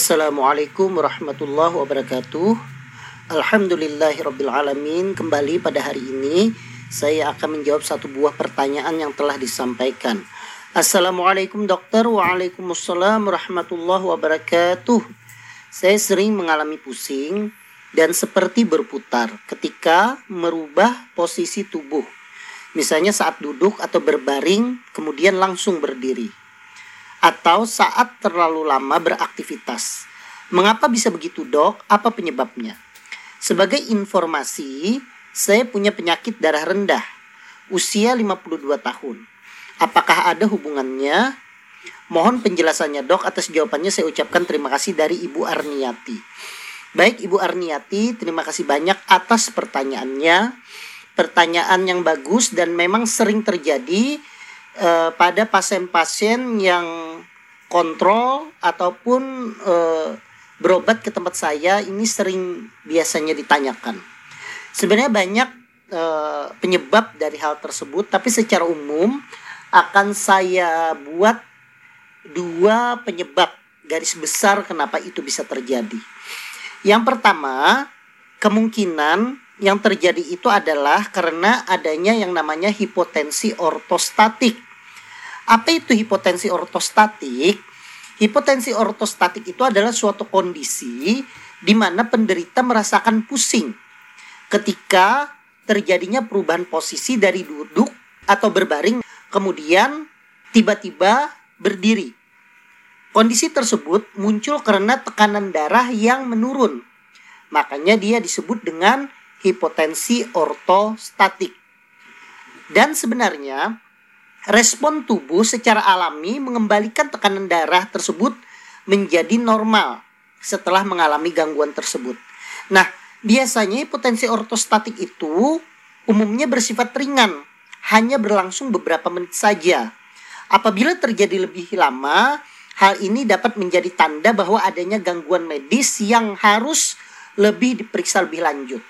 Assalamualaikum warahmatullahi wabarakatuh. Alhamdulillahirrabbilalamin Kembali pada hari ini Saya akan menjawab satu buah pertanyaan yang telah disampaikan. Assalamualaikum dokter. Waalaikumsalam warahmatullahi wabarakatuh. Saya sering mengalami pusing Dan seperti berputar Ketika merubah posisi tubuh. Misalnya saat duduk atau berbaring Kemudian langsung berdiri atau saat terlalu lama beraktivitas. Mengapa bisa begitu, Dok? Apa penyebabnya? Sebagai informasi, saya punya penyakit darah rendah. Usia 52 tahun. Apakah ada hubungannya? Mohon penjelasannya, Dok. Atas jawabannya saya ucapkan terima kasih dari Ibu Arniati. Baik, Ibu Arniati, terima kasih banyak atas pertanyaannya. Pertanyaan yang bagus dan memang sering terjadi uh, pada pasien-pasien yang kontrol ataupun uh, berobat ke tempat saya ini sering biasanya ditanyakan. Sebenarnya banyak uh, penyebab dari hal tersebut, tapi secara umum akan saya buat dua penyebab garis besar kenapa itu bisa terjadi. Yang pertama, kemungkinan yang terjadi itu adalah karena adanya yang namanya hipotensi ortostatik. Apa itu hipotensi ortostatik? Hipotensi ortostatik itu adalah suatu kondisi di mana penderita merasakan pusing ketika terjadinya perubahan posisi dari duduk atau berbaring kemudian tiba-tiba berdiri. Kondisi tersebut muncul karena tekanan darah yang menurun. Makanya dia disebut dengan hipotensi ortostatik. Dan sebenarnya respon tubuh secara alami mengembalikan tekanan darah tersebut menjadi normal setelah mengalami gangguan tersebut. Nah, biasanya hipotensi ortostatik itu umumnya bersifat ringan, hanya berlangsung beberapa menit saja. Apabila terjadi lebih lama, hal ini dapat menjadi tanda bahwa adanya gangguan medis yang harus lebih diperiksa lebih lanjut.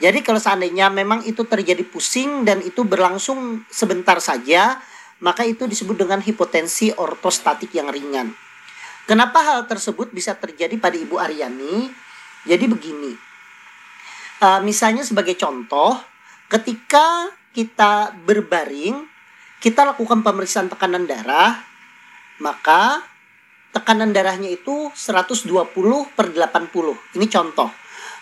Jadi kalau seandainya memang itu terjadi pusing dan itu berlangsung sebentar saja, maka itu disebut dengan hipotensi ortostatik yang ringan. Kenapa hal tersebut bisa terjadi pada Ibu Aryani? Jadi begini, uh, misalnya sebagai contoh, ketika kita berbaring, kita lakukan pemeriksaan tekanan darah, maka tekanan darahnya itu 120 per 80. Ini contoh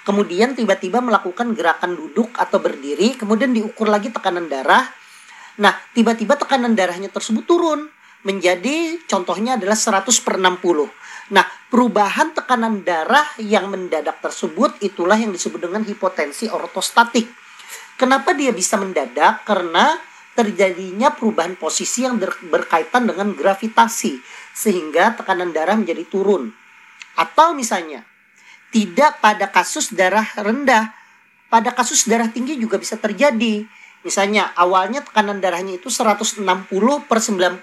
kemudian tiba-tiba melakukan gerakan duduk atau berdiri, kemudian diukur lagi tekanan darah. Nah, tiba-tiba tekanan darahnya tersebut turun menjadi contohnya adalah 100 per 60. Nah, perubahan tekanan darah yang mendadak tersebut itulah yang disebut dengan hipotensi ortostatik. Kenapa dia bisa mendadak? Karena terjadinya perubahan posisi yang berkaitan dengan gravitasi sehingga tekanan darah menjadi turun. Atau misalnya tidak pada kasus darah rendah. Pada kasus darah tinggi juga bisa terjadi. Misalnya awalnya tekanan darahnya itu 160 per 90.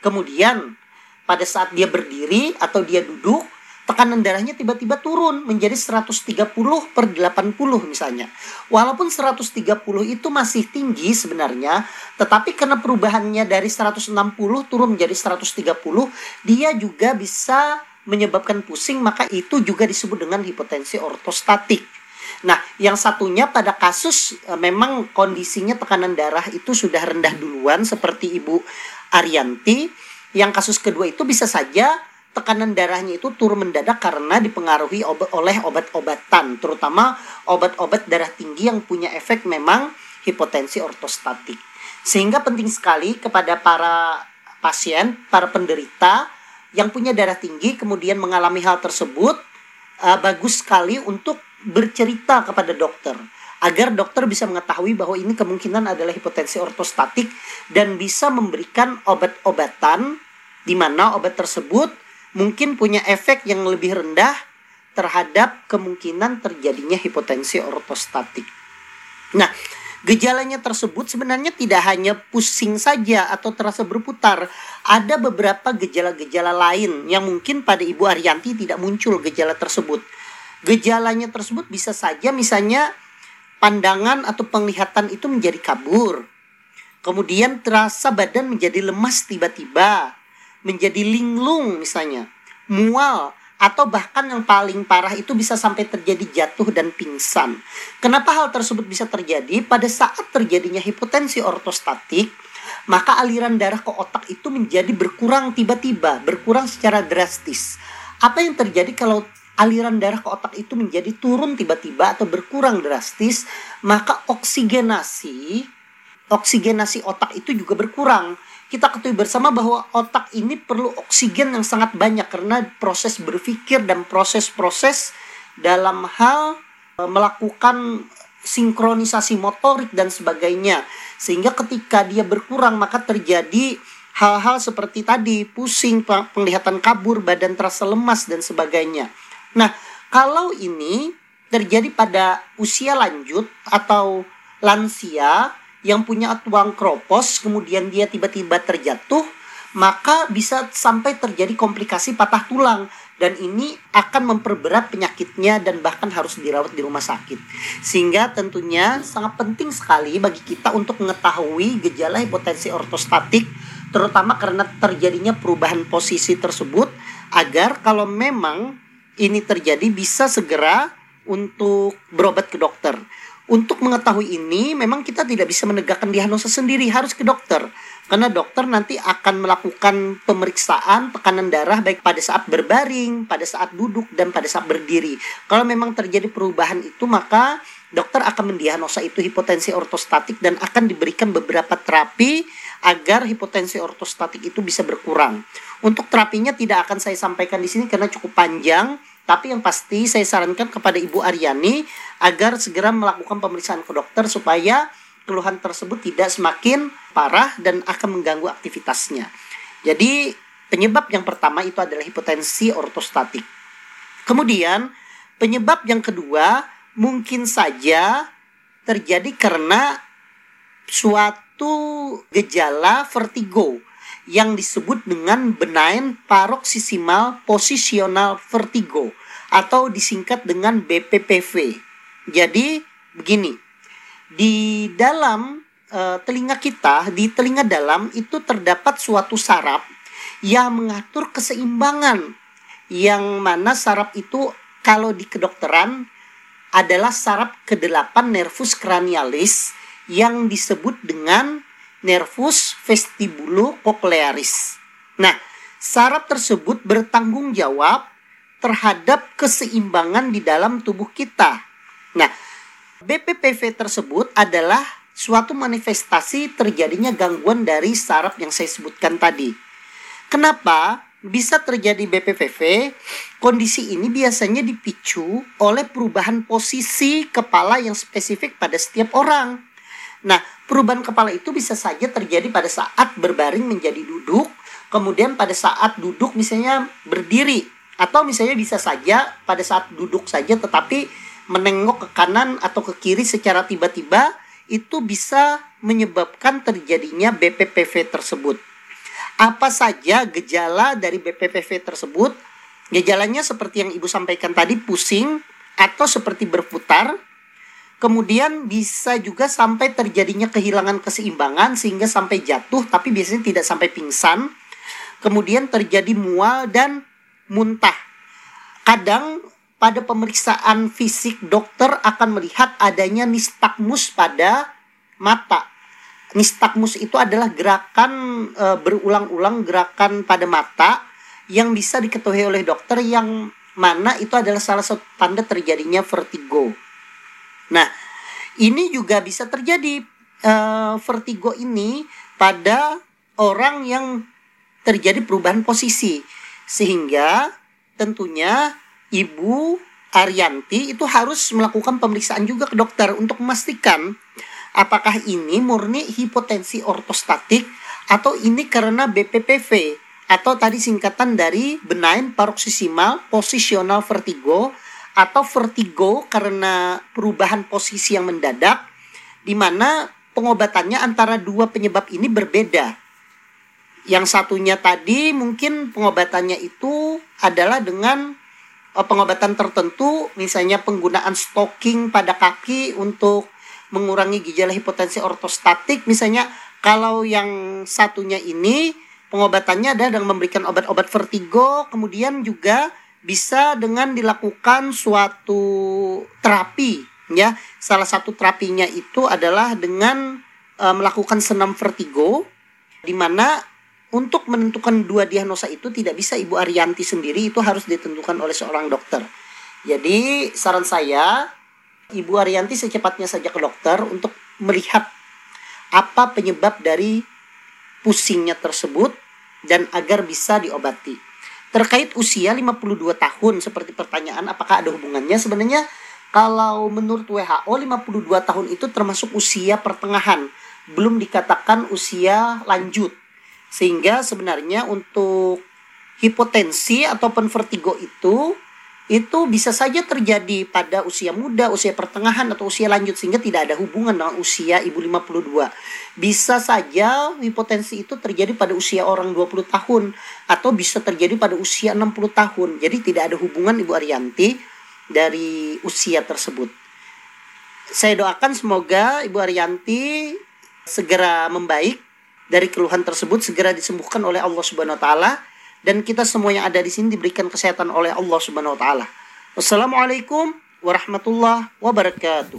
Kemudian pada saat dia berdiri atau dia duduk, tekanan darahnya tiba-tiba turun menjadi 130 per 80 misalnya. Walaupun 130 itu masih tinggi sebenarnya, tetapi karena perubahannya dari 160 turun menjadi 130, dia juga bisa menyebabkan pusing maka itu juga disebut dengan hipotensi ortostatik. Nah, yang satunya pada kasus e, memang kondisinya tekanan darah itu sudah rendah duluan seperti Ibu Arianti. Yang kasus kedua itu bisa saja tekanan darahnya itu turun mendadak karena dipengaruhi obat, oleh obat-obatan, terutama obat-obat darah tinggi yang punya efek memang hipotensi ortostatik. Sehingga penting sekali kepada para pasien, para penderita yang punya darah tinggi kemudian mengalami hal tersebut uh, bagus sekali untuk bercerita kepada dokter agar dokter bisa mengetahui bahwa ini kemungkinan adalah hipotensi ortostatik dan bisa memberikan obat-obatan di mana obat tersebut mungkin punya efek yang lebih rendah terhadap kemungkinan terjadinya hipotensi ortostatik. Nah, Gejalanya tersebut sebenarnya tidak hanya pusing saja atau terasa berputar. Ada beberapa gejala-gejala lain yang mungkin pada Ibu Arianti tidak muncul gejala tersebut. Gejalanya tersebut bisa saja misalnya pandangan atau penglihatan itu menjadi kabur. Kemudian terasa badan menjadi lemas tiba-tiba, menjadi linglung misalnya, mual atau bahkan yang paling parah itu bisa sampai terjadi jatuh dan pingsan. Kenapa hal tersebut bisa terjadi? Pada saat terjadinya hipotensi ortostatik, maka aliran darah ke otak itu menjadi berkurang tiba-tiba, berkurang secara drastis. Apa yang terjadi kalau aliran darah ke otak itu menjadi turun tiba-tiba atau berkurang drastis, maka oksigenasi oksigenasi otak itu juga berkurang kita ketahui bersama bahwa otak ini perlu oksigen yang sangat banyak karena proses berpikir dan proses-proses dalam hal e, melakukan sinkronisasi motorik dan sebagainya. Sehingga ketika dia berkurang maka terjadi hal-hal seperti tadi, pusing, penglihatan kabur, badan terasa lemas dan sebagainya. Nah, kalau ini terjadi pada usia lanjut atau lansia yang punya tuang kropos kemudian dia tiba-tiba terjatuh maka bisa sampai terjadi komplikasi patah tulang dan ini akan memperberat penyakitnya dan bahkan harus dirawat di rumah sakit. Sehingga tentunya sangat penting sekali bagi kita untuk mengetahui gejala hipotensi ortostatik terutama karena terjadinya perubahan posisi tersebut agar kalau memang ini terjadi bisa segera untuk berobat ke dokter. Untuk mengetahui ini, memang kita tidak bisa menegakkan diagnosa sendiri, harus ke dokter. Karena dokter nanti akan melakukan pemeriksaan tekanan darah baik pada saat berbaring, pada saat duduk, dan pada saat berdiri. Kalau memang terjadi perubahan itu, maka dokter akan mendiagnosa itu hipotensi ortostatik dan akan diberikan beberapa terapi agar hipotensi ortostatik itu bisa berkurang. Untuk terapinya tidak akan saya sampaikan di sini karena cukup panjang tapi yang pasti saya sarankan kepada Ibu Aryani agar segera melakukan pemeriksaan ke dokter supaya keluhan tersebut tidak semakin parah dan akan mengganggu aktivitasnya. Jadi penyebab yang pertama itu adalah hipotensi ortostatik. Kemudian penyebab yang kedua mungkin saja terjadi karena suatu gejala vertigo yang disebut dengan benign paroxysmal positional vertigo atau disingkat dengan BPPV. Jadi begini, di dalam e, telinga kita, di telinga dalam itu terdapat suatu saraf yang mengatur keseimbangan yang mana saraf itu kalau di kedokteran adalah saraf kedelapan nervus cranialis yang disebut dengan nervus vestibulocochlearis. Nah, saraf tersebut bertanggung jawab terhadap keseimbangan di dalam tubuh kita. Nah, BPPV tersebut adalah suatu manifestasi terjadinya gangguan dari saraf yang saya sebutkan tadi. Kenapa bisa terjadi BPPV? Kondisi ini biasanya dipicu oleh perubahan posisi kepala yang spesifik pada setiap orang. Nah, perubahan kepala itu bisa saja terjadi pada saat berbaring menjadi duduk, kemudian pada saat duduk misalnya berdiri atau misalnya bisa saja pada saat duduk saja tetapi menengok ke kanan atau ke kiri secara tiba-tiba itu bisa menyebabkan terjadinya BPPV tersebut. Apa saja gejala dari BPPV tersebut? Gejalanya seperti yang Ibu sampaikan tadi pusing atau seperti berputar. Kemudian bisa juga sampai terjadinya kehilangan keseimbangan sehingga sampai jatuh tapi biasanya tidak sampai pingsan. Kemudian terjadi mual dan muntah. Kadang pada pemeriksaan fisik dokter akan melihat adanya nistagmus pada mata. Nistagmus itu adalah gerakan e, berulang-ulang gerakan pada mata yang bisa diketahui oleh dokter yang mana itu adalah salah satu tanda terjadinya vertigo. Nah, ini juga bisa terjadi e, vertigo ini pada orang yang terjadi perubahan posisi sehingga tentunya Ibu Arianti itu harus melakukan pemeriksaan juga ke dokter untuk memastikan apakah ini murni hipotensi ortostatik atau ini karena BPPV atau tadi singkatan dari benign paroxysmal positional vertigo atau vertigo karena perubahan posisi yang mendadak di mana pengobatannya antara dua penyebab ini berbeda yang satunya tadi mungkin pengobatannya itu adalah dengan uh, pengobatan tertentu, misalnya penggunaan stocking pada kaki untuk mengurangi gejala hipotensi ortostatik. Misalnya kalau yang satunya ini pengobatannya ada dengan memberikan obat-obat vertigo, kemudian juga bisa dengan dilakukan suatu terapi ya. Salah satu terapinya itu adalah dengan e, melakukan senam vertigo di mana untuk menentukan dua diagnosa itu tidak bisa Ibu Arianti sendiri itu harus ditentukan oleh seorang dokter. Jadi saran saya Ibu Arianti secepatnya saja ke dokter untuk melihat apa penyebab dari pusingnya tersebut dan agar bisa diobati. Terkait usia 52 tahun seperti pertanyaan apakah ada hubungannya sebenarnya kalau menurut WHO 52 tahun itu termasuk usia pertengahan, belum dikatakan usia lanjut. Sehingga sebenarnya untuk hipotensi ataupun vertigo itu itu bisa saja terjadi pada usia muda, usia pertengahan atau usia lanjut sehingga tidak ada hubungan dengan usia ibu 52. Bisa saja hipotensi itu terjadi pada usia orang 20 tahun atau bisa terjadi pada usia 60 tahun. Jadi tidak ada hubungan Ibu Arianti dari usia tersebut. Saya doakan semoga Ibu Arianti segera membaik dari keluhan tersebut, segera disembuhkan oleh Allah Subhanahu wa taala dan kita semua yang ada di sini diberikan kesehatan oleh Allah Subhanahu wa taala. Wassalamualaikum warahmatullahi wabarakatuh.